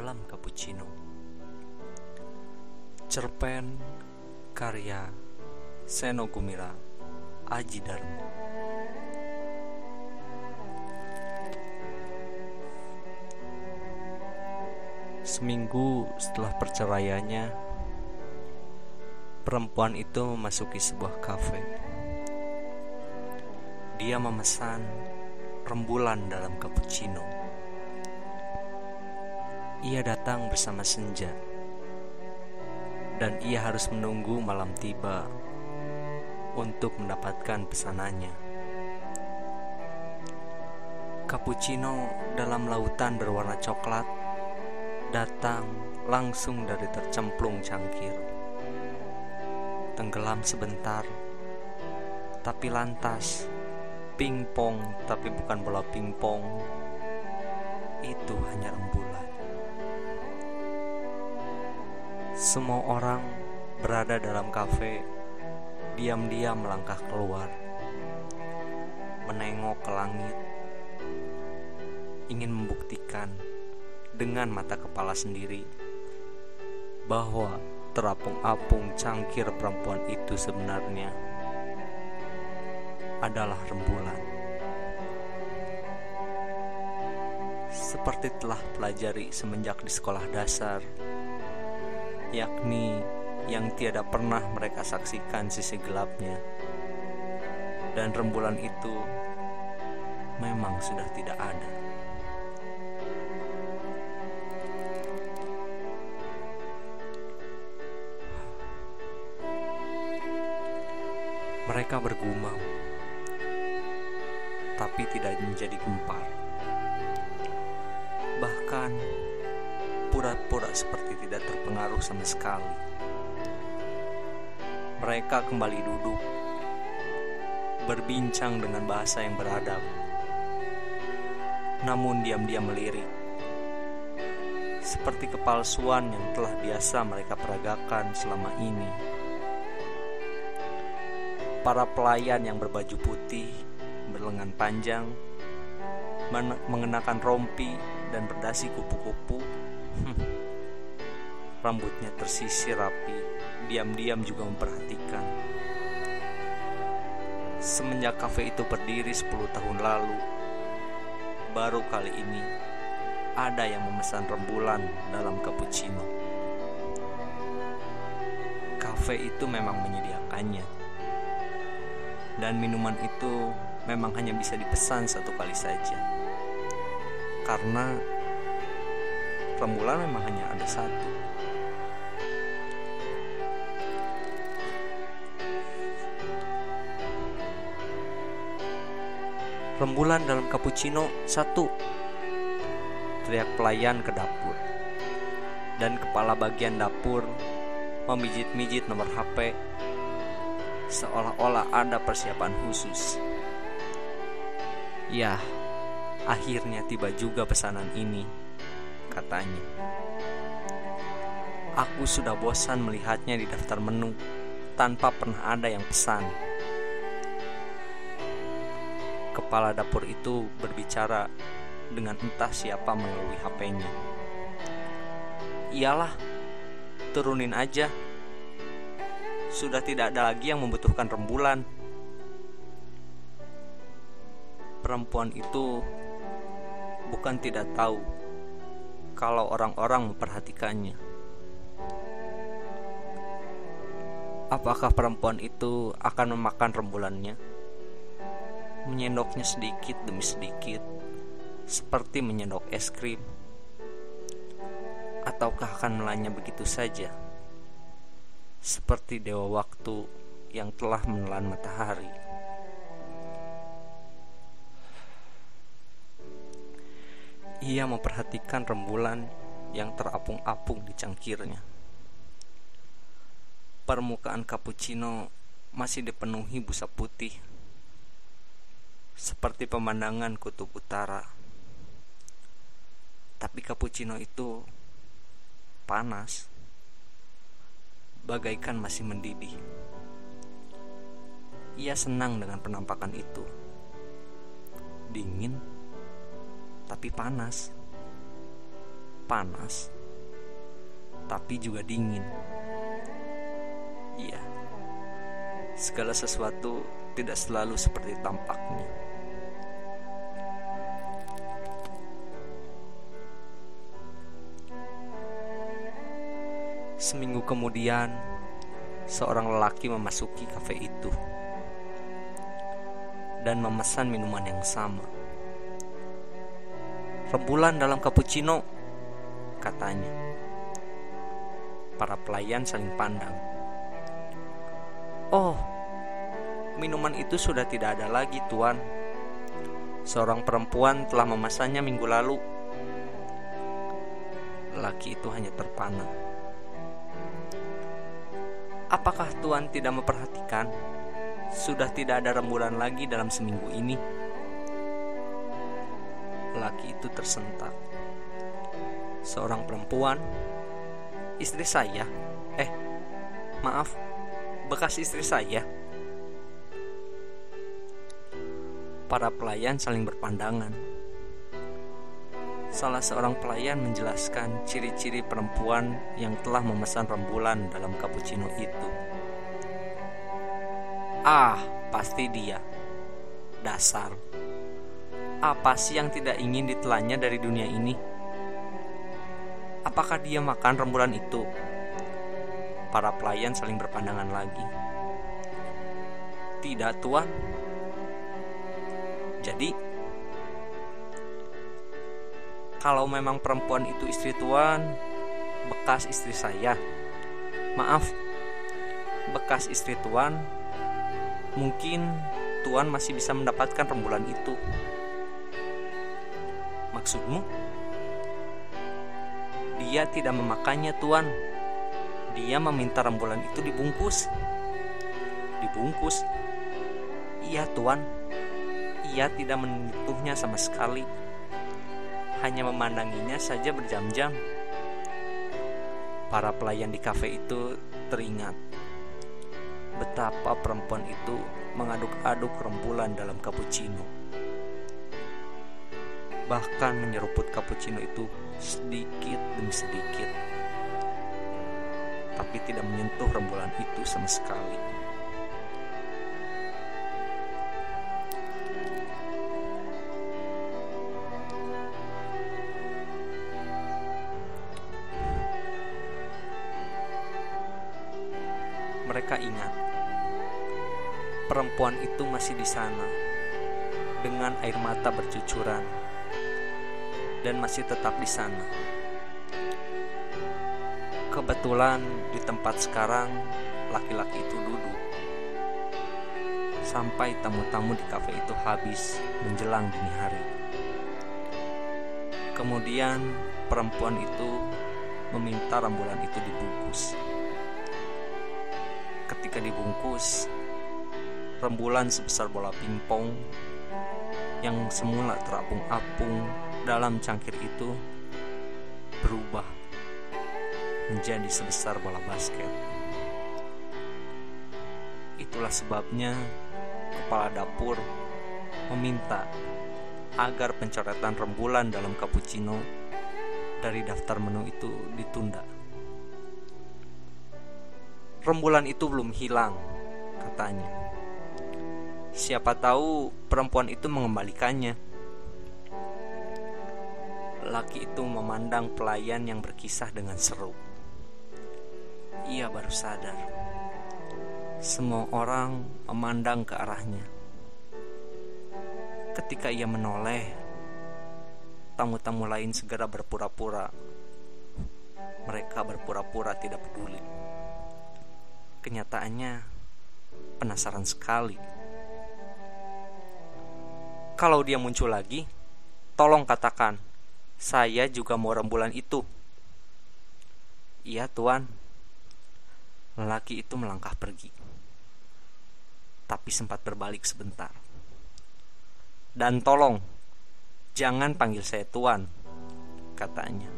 dalam cappuccino. Cerpen karya Seno Gumira Aji Darmo. Seminggu setelah perceraiannya, perempuan itu memasuki sebuah kafe. Dia memesan rembulan dalam cappuccino. Ia datang bersama senja, dan ia harus menunggu malam tiba untuk mendapatkan pesanannya. Cappuccino dalam lautan berwarna coklat datang langsung dari tercemplung cangkir. Tenggelam sebentar, tapi lantas pingpong tapi bukan bola pingpong itu hanya rembulan semua orang berada dalam kafe. Diam-diam melangkah keluar. Menengok ke langit. Ingin membuktikan dengan mata kepala sendiri bahwa terapung-apung cangkir perempuan itu sebenarnya adalah rembulan. Seperti telah pelajari semenjak di sekolah dasar, yakni yang tiada pernah mereka saksikan sisi gelapnya. Dan rembulan itu memang sudah tidak ada. Mereka bergumam tapi tidak menjadi gempar. Bahkan pura-pura seperti tidak terpengaruh sama sekali. Mereka kembali duduk, berbincang dengan bahasa yang beradab, namun diam-diam melirik, seperti kepalsuan yang telah biasa mereka peragakan selama ini. Para pelayan yang berbaju putih berlengan panjang, mengenakan rompi dan berdasi kupu-kupu. Rambutnya tersisir rapi, diam-diam juga memperhatikan. Semenjak kafe itu berdiri 10 tahun lalu, baru kali ini ada yang memesan rembulan dalam cappuccino. Kafe itu memang menyediakannya. Dan minuman itu memang hanya bisa dipesan satu kali saja. Karena rembulan memang hanya ada satu. Rembulan dalam cappuccino satu. Teriak pelayan ke dapur. Dan kepala bagian dapur memijit-mijit nomor HP seolah-olah ada persiapan khusus. Ya, akhirnya tiba juga pesanan ini, katanya. Aku sudah bosan melihatnya di daftar menu tanpa pernah ada yang pesan. Kepala dapur itu berbicara dengan entah siapa melalui HP-nya. Iyalah, turunin aja. Sudah tidak ada lagi yang membutuhkan rembulan perempuan itu bukan tidak tahu kalau orang-orang memperhatikannya. Apakah perempuan itu akan memakan rembulannya? Menyendoknya sedikit demi sedikit, seperti menyendok es krim, ataukah akan melanya begitu saja, seperti dewa waktu yang telah menelan matahari? Ia memperhatikan rembulan yang terapung-apung di cangkirnya. Permukaan cappuccino masih dipenuhi busa putih, seperti pemandangan kutub utara. Tapi cappuccino itu panas, bagaikan masih mendidih. Ia senang dengan penampakan itu. Dingin tapi panas. panas, tapi juga dingin. Iya, segala sesuatu tidak selalu seperti tampaknya. Seminggu kemudian, seorang lelaki memasuki kafe itu dan memesan minuman yang sama. Rembulan dalam cappuccino, katanya. Para pelayan saling pandang. Oh, minuman itu sudah tidak ada lagi, Tuan. Seorang perempuan telah memesannya minggu lalu. Laki itu hanya terpana. Apakah Tuhan tidak memperhatikan? Sudah tidak ada rembulan lagi dalam seminggu ini. Laki itu tersentak. Seorang perempuan, istri saya. Eh, maaf, bekas istri saya. Para pelayan saling berpandangan salah seorang pelayan menjelaskan ciri-ciri perempuan yang telah memesan rembulan dalam cappuccino itu. Ah, pasti dia. Dasar. Apa sih yang tidak ingin ditelannya dari dunia ini? Apakah dia makan rembulan itu? Para pelayan saling berpandangan lagi. Tidak, Tuan. Jadi, kalau memang perempuan itu istri tuan, bekas istri saya. Maaf, bekas istri tuan, mungkin tuan masih bisa mendapatkan rembulan itu. Maksudmu? Dia tidak memakannya, tuan. Dia meminta rembulan itu dibungkus. Dibungkus? Iya, tuan. Ia tidak menyentuhnya sama sekali hanya memandanginya saja berjam-jam. Para pelayan di kafe itu teringat betapa perempuan itu mengaduk-aduk rembulan dalam cappuccino. Bahkan menyeruput cappuccino itu sedikit demi sedikit. Tapi tidak menyentuh rembulan itu sama sekali. Perempuan itu masih di sana dengan air mata bercucuran dan masih tetap di sana. Kebetulan di tempat sekarang laki-laki itu duduk. Sampai tamu-tamu di kafe itu habis menjelang dini hari. Kemudian perempuan itu meminta rembulan itu dibungkus ketika dibungkus rembulan sebesar bola pingpong yang semula terapung-apung dalam cangkir itu berubah menjadi sebesar bola basket. Itulah sebabnya kepala dapur meminta agar pencoretan rembulan dalam cappuccino dari daftar menu itu ditunda rembulan itu belum hilang, katanya. Siapa tahu perempuan itu mengembalikannya. Laki itu memandang pelayan yang berkisah dengan seru. Ia baru sadar. Semua orang memandang ke arahnya. Ketika ia menoleh, tamu-tamu lain segera berpura-pura. Mereka berpura-pura tidak peduli. Kenyataannya penasaran sekali. Kalau dia muncul lagi, tolong katakan, saya juga mau rembulan itu. Iya, Tuan. Lelaki itu melangkah pergi. Tapi sempat berbalik sebentar. Dan tolong, jangan panggil saya Tuan, katanya.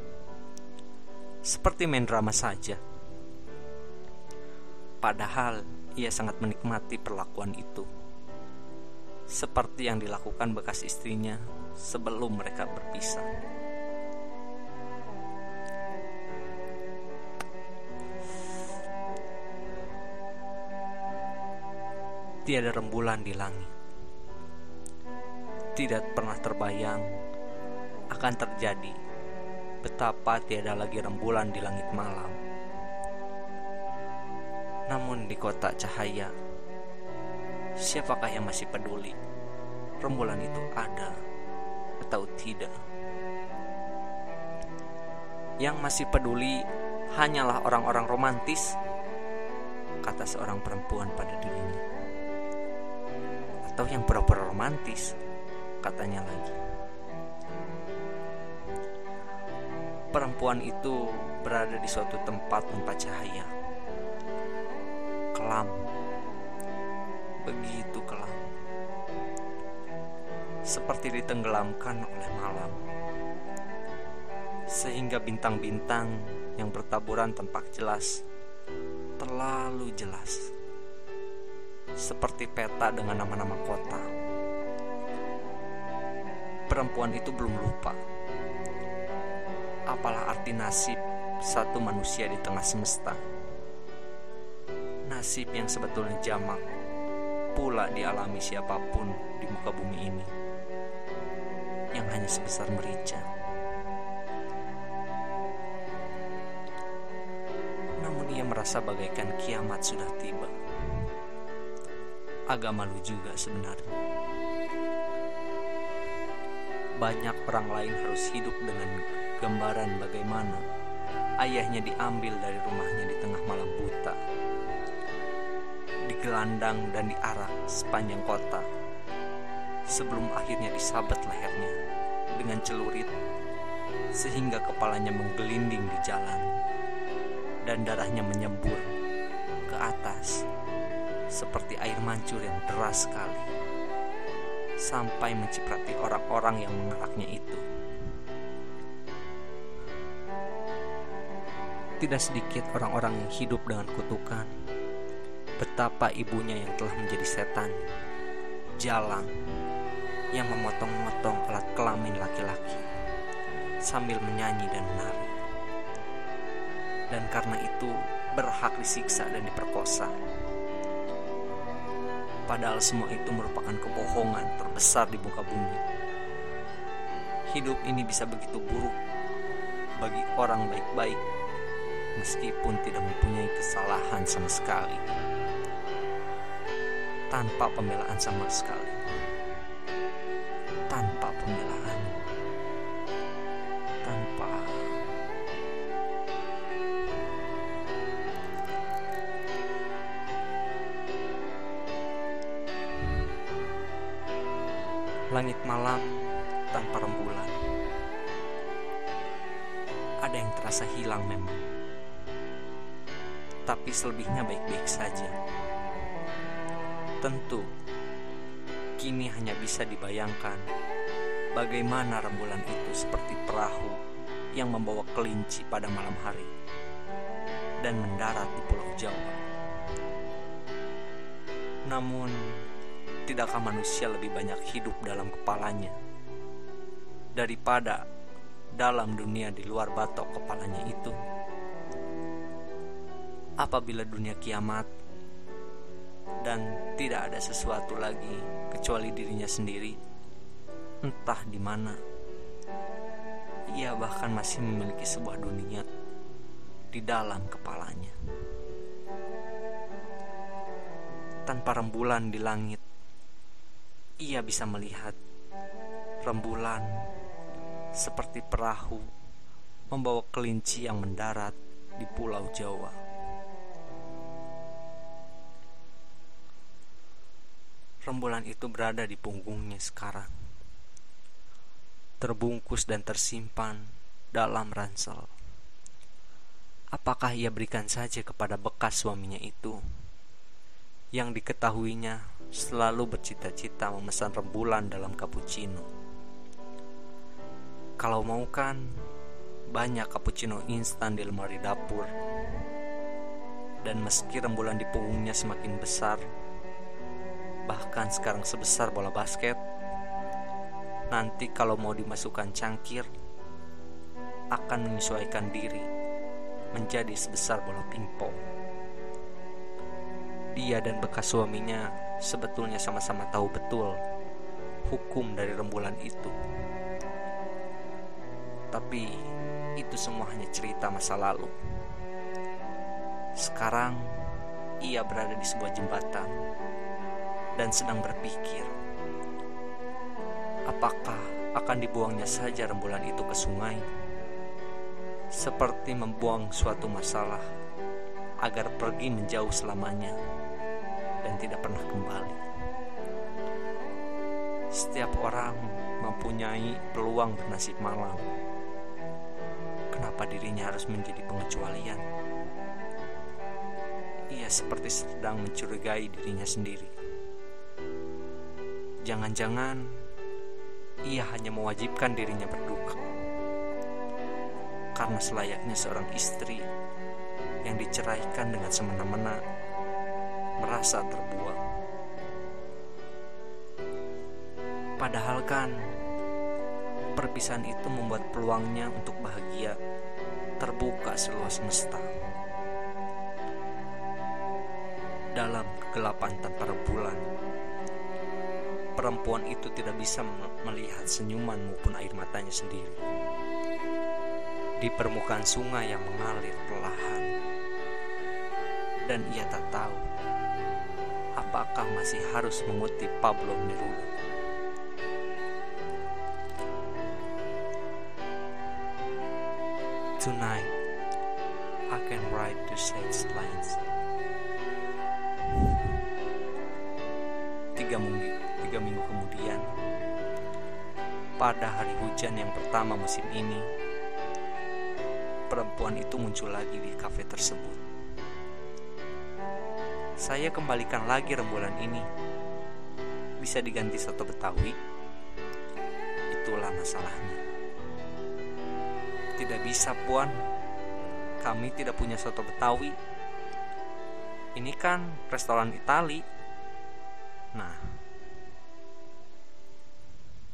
Seperti main drama saja. Padahal ia sangat menikmati perlakuan itu seperti yang dilakukan bekas istrinya sebelum mereka berpisah. Tiada rembulan di langit, tidak pernah terbayang akan terjadi betapa tiada lagi rembulan di langit malam. Namun di kota cahaya siapakah yang masih peduli rembulan itu ada atau tidak? Yang masih peduli hanyalah orang-orang romantis, kata seorang perempuan pada dirinya. Atau yang pura-pura romantis, katanya lagi. Perempuan itu berada di suatu tempat tanpa cahaya. Kelam. Seperti ditenggelamkan oleh malam. Sehingga bintang-bintang yang bertaburan tampak jelas. Terlalu jelas. Seperti peta dengan nama-nama kota. Perempuan itu belum lupa apalah arti nasib satu manusia di tengah semesta. Nasib yang sebetulnya jamak pula dialami siapa pun di muka bumi ini yang hanya sebesar merica. Namun ia merasa bagaikan kiamat sudah tiba. Agak malu juga sebenarnya. Banyak orang lain harus hidup dengan gambaran bagaimana ayahnya diambil dari rumahnya di tengah malam buta, digelandang dan diarak sepanjang kota, sebelum akhirnya disabet lehernya dengan celurit sehingga kepalanya menggelinding di jalan dan darahnya menyembur ke atas seperti air mancur yang deras sekali sampai menciprati orang-orang yang mengaraknya itu. Tidak sedikit orang-orang yang hidup dengan kutukan. Betapa ibunya yang telah menjadi setan, jalang, yang memotong-motong alat kelamin laki-laki sambil menyanyi dan menari. Dan karena itu berhak disiksa dan diperkosa. Padahal semua itu merupakan kebohongan terbesar di muka bumi. Hidup ini bisa begitu buruk bagi orang baik-baik meskipun tidak mempunyai kesalahan sama sekali, tanpa pembelaan sama sekali, langit malam tanpa rembulan. Ada yang terasa hilang memang tapi selebihnya baik-baik saja. Tentu, kini hanya bisa dibayangkan bagaimana rembulan itu seperti perahu yang membawa kelinci pada malam hari dan mendarat di Pulau Jawa. Namun, tidakkah manusia lebih banyak hidup dalam kepalanya daripada dalam dunia di luar batok kepalanya itu? apabila dunia kiamat dan tidak ada sesuatu lagi kecuali dirinya sendiri, entah di mana. Ia bahkan masih memiliki sebuah dunia di dalam kepalanya. Tanpa rembulan di langit, ia bisa melihat rembulan seperti perahu membawa kelinci yang mendarat di Pulau Jawa. rembulan itu berada di punggungnya sekarang, terbungkus dan tersimpan dalam ransel. Apakah ia berikan saja kepada bekas suaminya itu, yang diketahuinya selalu bercita-cita memesan rembulan dalam cappuccino? Kalau mau kan, banyak cappuccino instan di lemari dapur. Dan meski rembulan di punggungnya semakin besar, bahkan sekarang sebesar bola basket. Nanti kalau mau dimasukkan cangkir, akan menyesuaikan diri menjadi sebesar bola pingpong. Dia dan bekas suaminya sebetulnya sama-sama tahu betul hukum dari rembulan itu. Tapi itu semua hanya cerita masa lalu. Sekarang ia berada di sebuah jembatan dan sedang berpikir, apakah akan dibuangnya saja rembulan itu ke sungai, seperti membuang suatu masalah agar pergi menjauh selamanya dan tidak pernah kembali. Setiap orang mempunyai peluang bernasib malang. Kenapa dirinya harus menjadi pengecualian? Ia seperti sedang mencurigai dirinya sendiri. Jangan-jangan ia hanya mewajibkan dirinya berduka. Karena selayaknya seorang istri yang diceraikan dengan semena-mena merasa terbuang. Padahal kan perpisahan itu membuat peluangnya untuk bahagia terbuka seluas semesta. Dalam kegelapan tanpa rembulan, perempuan itu tidak bisa melihat senyuman maupun air matanya sendiri. Di permukaan sungai yang mengalir perlahan, dan ia tak tahu apakah masih harus mengutip Pablo Neruda. Tonight, I can write the such lines. Tiga minggu, tiga minggu kemudian, pada hari hujan yang pertama musim ini, perempuan itu muncul lagi di kafe tersebut. Saya kembalikan lagi rembulan ini. Bisa diganti soto Betawi? Itulah masalahnya. Tidak bisa, Puan. Kami tidak punya soto Betawi. Ini kan restoran Itali. Nah,